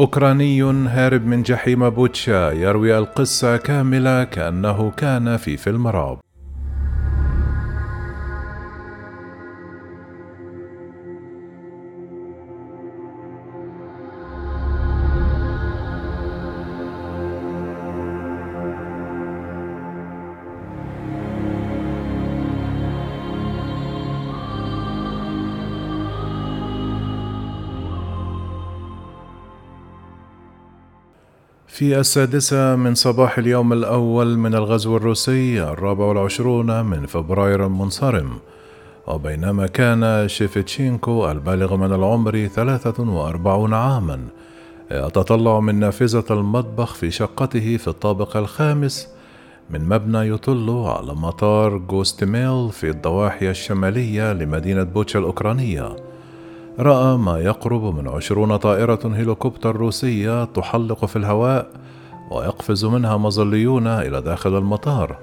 أوكراني هارب من جحيم بوتشا يروي القصة كاملة كأنه كان في فيلم رعب. في السادسة من صباح اليوم الأول من الغزو الروسي الرابع والعشرون من فبراير المنصرم وبينما كان شيفتشينكو البالغ من العمر ثلاثة وأربعون عاما. يتطلع من نافذة المطبخ في شقته في الطابق الخامس. من مبنى يطل على مطار جوستميل في الضواحي الشمالية لمدينة بوتشا الأوكرانية. رأى ما يقرب من عشرون طائرة هليكوبتر روسية تحلق في الهواء ويقفز منها مظليون إلى داخل المطار.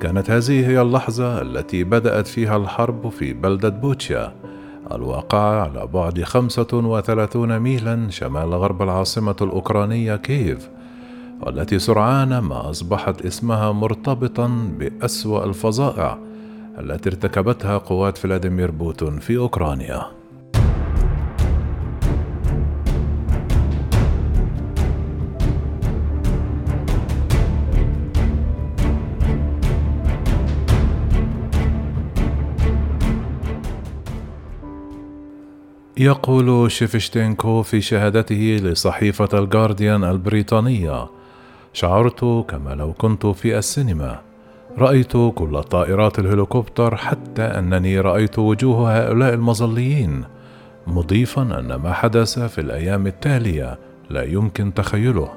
كانت هذه هي اللحظة التي بدأت فيها الحرب في بلدة بوتشا الواقعة على بعد خمسة وثلاثون ميلا شمال غرب العاصمة الأوكرانية كييف والتي سرعان ما أصبحت اسمها مرتبطا بأسوأ الفظائع التي ارتكبتها قوات فلاديمير بوتين في أوكرانيا. يقول شيفشتينكو في شهادته لصحيفة الجارديان البريطانية: شعرت كما لو كنت في السينما. رأيت كل طائرات الهليكوبتر حتى أنني رأيت وجوه هؤلاء المظليين، مضيفا أن ما حدث في الأيام التالية لا يمكن تخيله،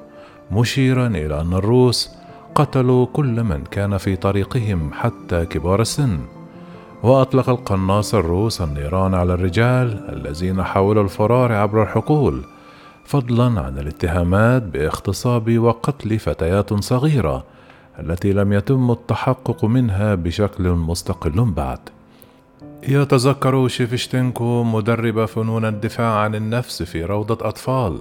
مشيرا إلى أن الروس قتلوا كل من كان في طريقهم حتى كبار السن. وأطلق القناص الروس النيران على الرجال الذين حاولوا الفرار عبر الحقول فضلا عن الاتهامات باغتصاب وقتل فتيات صغيرة التي لم يتم التحقق منها بشكل مستقل بعد. يتذكر شيفشتينكو مدرب فنون الدفاع عن النفس في روضة أطفال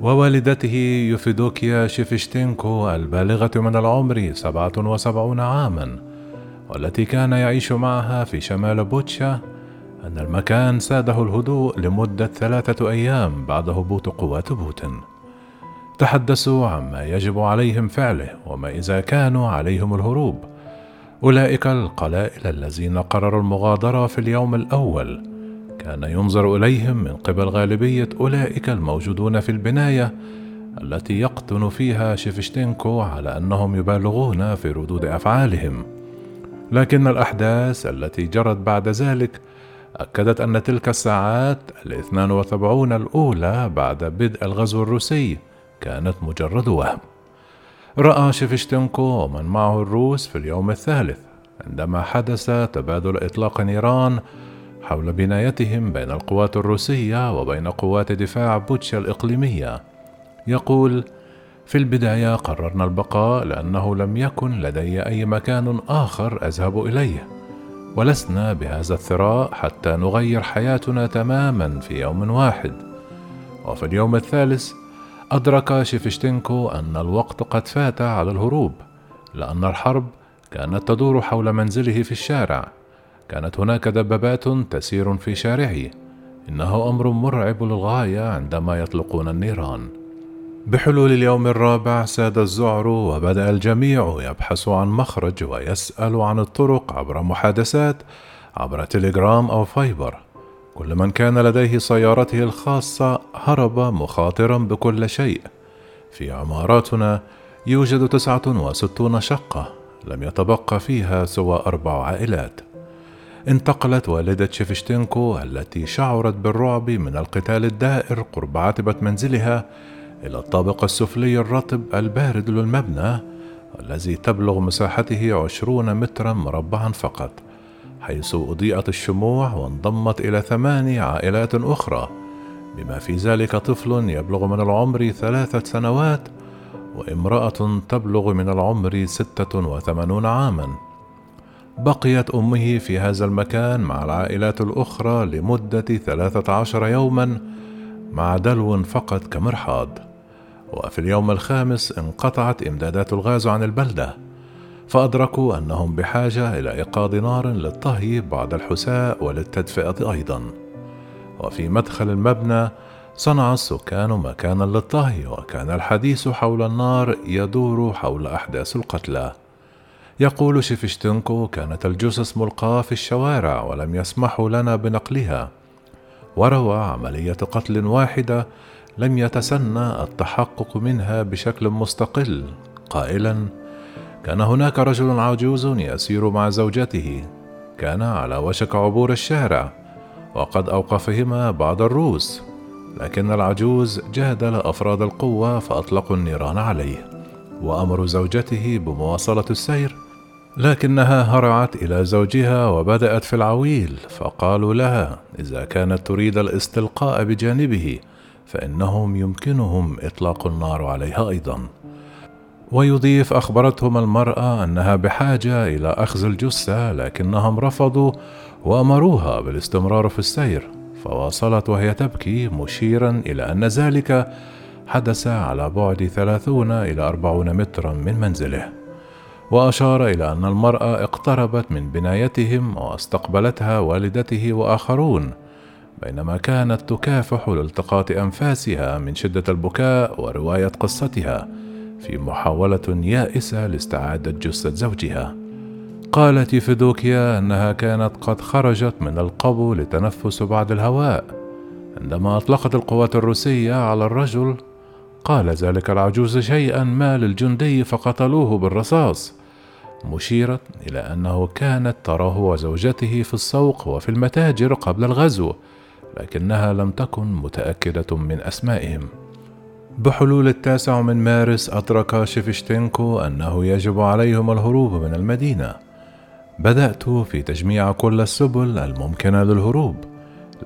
ووالدته يوفيدوكيا شيفشتينكو البالغة من العمر سبعة وسبعون عاماً. والتي كان يعيش معها في شمال بوتشا أن المكان ساده الهدوء لمدة ثلاثة أيام بعد هبوط قوات بوتين. تحدثوا عما يجب عليهم فعله وما إذا كانوا عليهم الهروب. أولئك القلائل الذين قرروا المغادرة في اليوم الأول كان ينظر إليهم من قبل غالبية أولئك الموجودون في البناية التي يقطن فيها شيفشتينكو على أنهم يبالغون في ردود أفعالهم. لكن الأحداث التي جرت بعد ذلك أكدت أن تلك الساعات الاثنان وسبعون الأولى بعد بدء الغزو الروسي كانت مجرد وهم. رأى شيفشتنكو ومن معه الروس في اليوم الثالث عندما حدث تبادل إطلاق نيران حول بنايتهم بين القوات الروسية وبين قوات دفاع بوتشا الإقليمية. يقول في البداية قررنا البقاء لأنه لم يكن لدي أي مكان آخر أذهب إليه، ولسنا بهذا الثراء حتى نغير حياتنا تماما في يوم واحد. وفي اليوم الثالث أدرك شيفشتينكو أن الوقت قد فات على الهروب، لأن الحرب كانت تدور حول منزله في الشارع. كانت هناك دبابات تسير في شارعه. إنه أمر مرعب للغاية عندما يطلقون النيران. بحلول اليوم الرابع ساد الذعر وبدأ الجميع يبحث عن مخرج ويسأل عن الطرق عبر محادثات عبر تليجرام أو فايبر. كل من كان لديه سيارته الخاصة هرب مخاطرا بكل شيء. في عماراتنا يوجد تسعة وستون شقة لم يتبقى فيها سوى أربع عائلات. انتقلت والدة شيفشتينكو التي شعرت بالرعب من القتال الدائر قرب عتبة منزلها إلى الطابق السفلي الرطب البارد للمبنى الذي تبلغ مساحته عشرون مترا مربعا فقط حيث أضيئت الشموع وانضمت إلى ثماني عائلات أخرى بما في ذلك طفل يبلغ من العمر ثلاثة سنوات وامرأة تبلغ من العمر ستة وثمانون عاما. بقيت أمه في هذا المكان مع العائلات الأخرى لمدة ثلاثة عشر يوما مع دلو فقط كمرحاض. وفي اليوم الخامس انقطعت إمدادات الغاز عن البلدة فأدركوا أنهم بحاجة إلى إيقاظ نار للطهي بعد الحساء وللتدفئة أيضا. وفي مدخل المبنى صنع السكان مكانا للطهي وكان الحديث حول النار يدور حول أحداث القتلى. يقول شيفشتنكو كانت الجثث ملقاة في الشوارع ولم يسمحوا لنا بنقلها وروى عملية قتل واحدة لم يتسنى التحقق منها بشكل مستقل. قائلا كان هناك رجل عجوز يسير مع زوجته. كان على وشك عبور الشارع وقد أوقفهما بعض الروس. لكن العجوز جادل افراد القوة فأطلقوا النيران عليه وامروا زوجته بمواصلة السير. لكنها هرعت إلى زوجها وبدأت في العويل فقالوا لها إذا كانت تريد الاستلقاء بجانبه فإنهم يمكنهم إطلاق النار عليها أيضا. ويضيف أخبرتهم المرأة أنها بحاجة إلى أخذ الجثة لكنهم رفضوا وأمروها بالاستمرار في السير فواصلت وهي تبكي مشيرا إلى أن ذلك حدث على بعد ثلاثون إلى أربعون مترا من منزله. وأشار إلى أن المرأة اقتربت من بنايتهم وأستقبلتها والدته وآخرون. بينما كانت تكافح لالتقاط أنفاسها من شدة البكاء ورواية قصتها في محاولة يائسة لاستعادة جثة زوجها. قالت فيدوكيا أنها كانت قد خرجت من القبو لتنفس بعض الهواء. عندما أطلقت القوات الروسية على الرجل قال ذلك العجوز شيئا ما للجندي فقتلوه بالرصاص مشيرة إلى أنه كانت تراه وزوجته في السوق وفي المتاجر قبل الغزو لكنها لم تكن متأكدة من أسمائهم. بحلول التاسع من مارس أدرك شيفشتينكو أنه يجب عليهم الهروب من المدينة. بدأت في تجميع كل السبل الممكنة للهروب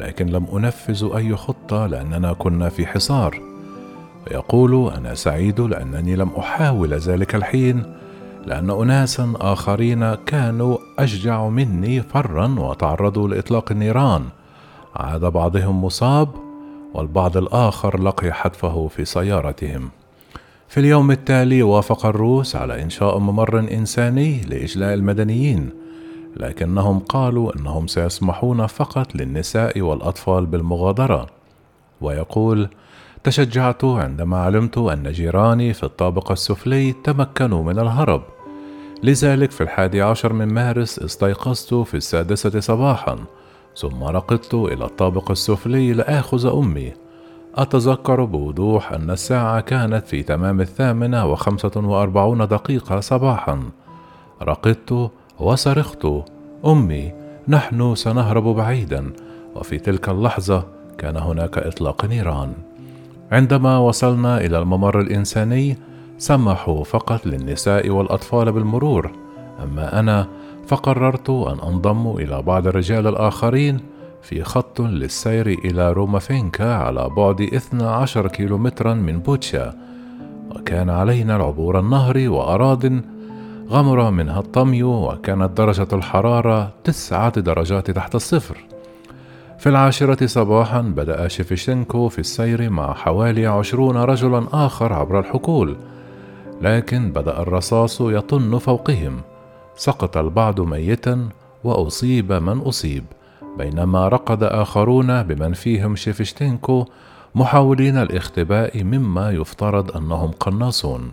لكن لم أنفذ أي خطة لأننا كنا في حصار. ويقول أنا سعيد لأنني لم أحاول ذلك الحين لأن أناسا آخرين كانوا أشجع مني فرا وتعرضوا لإطلاق النيران. عاد بعضهم مصاب والبعض الآخر لقي حتفه في سيارتهم. في اليوم التالي وافق الروس على إنشاء ممر إنساني لإجلاء المدنيين لكنهم قالوا إنهم سيسمحون فقط للنساء والأطفال بالمغادرة. ويقول تشجعت عندما علمت أن جيراني في الطابق السفلي تمكنوا من الهرب. لذلك في الحادي عشر من مارس استيقظت في السادسة صباحا ثم رقدت إلى الطابق السفلي لآخذ أمي. أتذكر بوضوح أن الساعة كانت في تمام الثامنة وخمسة وأربعون دقيقة صباحا. رقدت وصرخت أمي نحن سنهرب بعيدا وفي تلك اللحظة كان هناك إطلاق نيران. عندما وصلنا إلى الممر الإنساني سمحوا فقط للنساء والأطفال بالمرور أما أنا فقررت أن أنضم إلى بعض الرجال الآخرين في خط للسير إلى رومافينكا على بعد 12 كيلومترا من بوتشا وكان علينا العبور النهر وأراضٍ غمر منها الطمي وكانت درجة الحرارة تسعة درجات تحت الصفر. في العاشرة صباحا بدأ شيفيشينكو في السير مع حوالي عشرون رجلا آخر عبر الحقول لكن بدأ الرصاص يطن فوقهم. سقط البعض ميتا وأصيب من أصيب بينما رقد آخرون بمن فيهم شيفشتينكو محاولين الاختباء مما يفترض أنهم قناصون.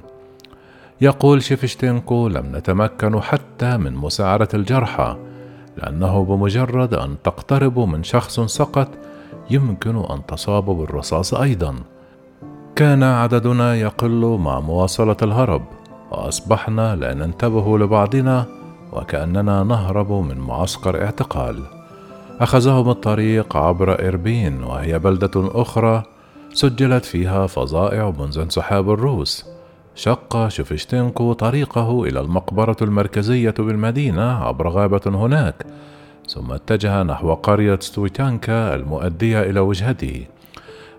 يقول شيفشتينكو لم نتمكن حتى من مساعدة الجرحى لأنه بمجرد أن تقتربوا من شخص سقط يمكن أن تصابوا بالرصاص أيضا. كان عددنا يقل مع مواصلة الهرب. وأصبحنا لا ننتبه لبعضنا وكأننا نهرب من معسكر اعتقال. أخذهم الطريق عبر إربين وهي بلدة أخرى سجلت فيها فظائع منذ انسحاب الروس. شق شوفشتينكو طريقه إلى المقبرة المركزية بالمدينة عبر غابة هناك ثم اتجه نحو قرية ستويتانكا المؤدية إلى وجهته.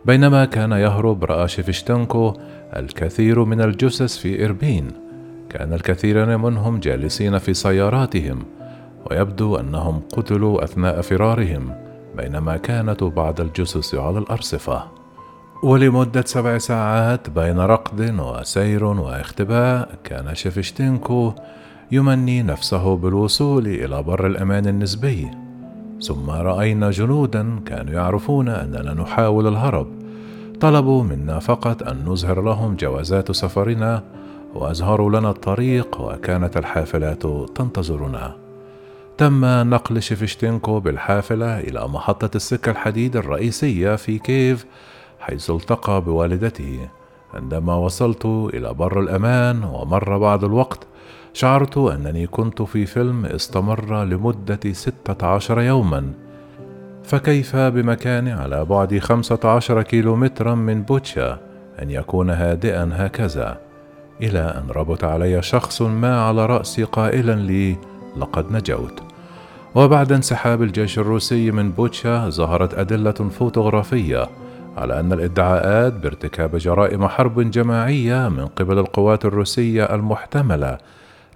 بينما كان يهرب رأى شيفشتنكو الكثير من الجثث في إربين كان الكثيرين منهم جالسين في سياراتهم ويبدو أنهم قتلوا أثناء فرارهم بينما كانت بعض الجثث على الأرصفة. ولمدة سبع ساعات بين ركض وسير واختباء كان شيفشتينكو يمني نفسه بالوصول إلى بر الأمان النسبي. ثم رأينا جنودا كانوا يعرفون أننا نحاول الهرب. طلبوا منا فقط أن نظهر لهم جوازات سفرنا وأظهروا لنا الطريق وكانت الحافلات تنتظرنا. تم نقل شيفشتينكو بالحافلة إلى محطة السكة الحديد الرئيسية في كيف حيث التقى بوالدته. عندما وصلت إلى بر الأمان ومر بعض الوقت شعرت أنني كنت في فيلم استمر لمدة ستة عشر يوما. فكيف بمكان على بعد خمسة عشر كيلومترا من بوتشا أن يكون هادئا هكذا؟ إلى أن ربط علي شخص ما على رأسي قائلا لي لقد نجوت. وبعد انسحاب الجيش الروسي من بوتشا ظهرت أدلة فوتوغرافية على أن الإدعاءات بارتكاب جرائم حرب جماعية من قبل القوات الروسية المحتملة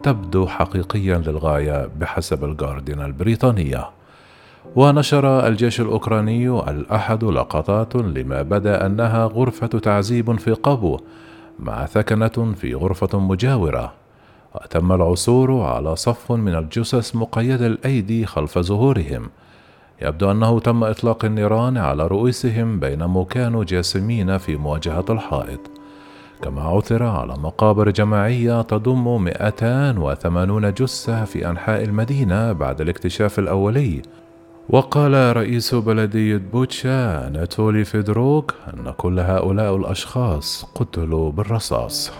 تبدو حقيقيا للغاية بحسب الجارديان البريطانية. ونشر الجيش الأوكراني الأحد لقطات لما بدا أنها غرفة تعذيب في قابو مع ثكنة في غرفة مجاورة وتم العثور على صف من الجثث مقيد الأيدي خلف ظهورهم. يبدو أنه تم إطلاق النيران على رؤوسهم بينما كانوا جاسمين في مواجهة الحائط. كما عثر على مقابر جماعية تضم 280 جثة في أنحاء المدينة بعد الاكتشاف الأولي. وقال رئيس بلدية بوتشا أناتولي فيدروك أن كل هؤلاء الأشخاص قتلوا بالرصاص.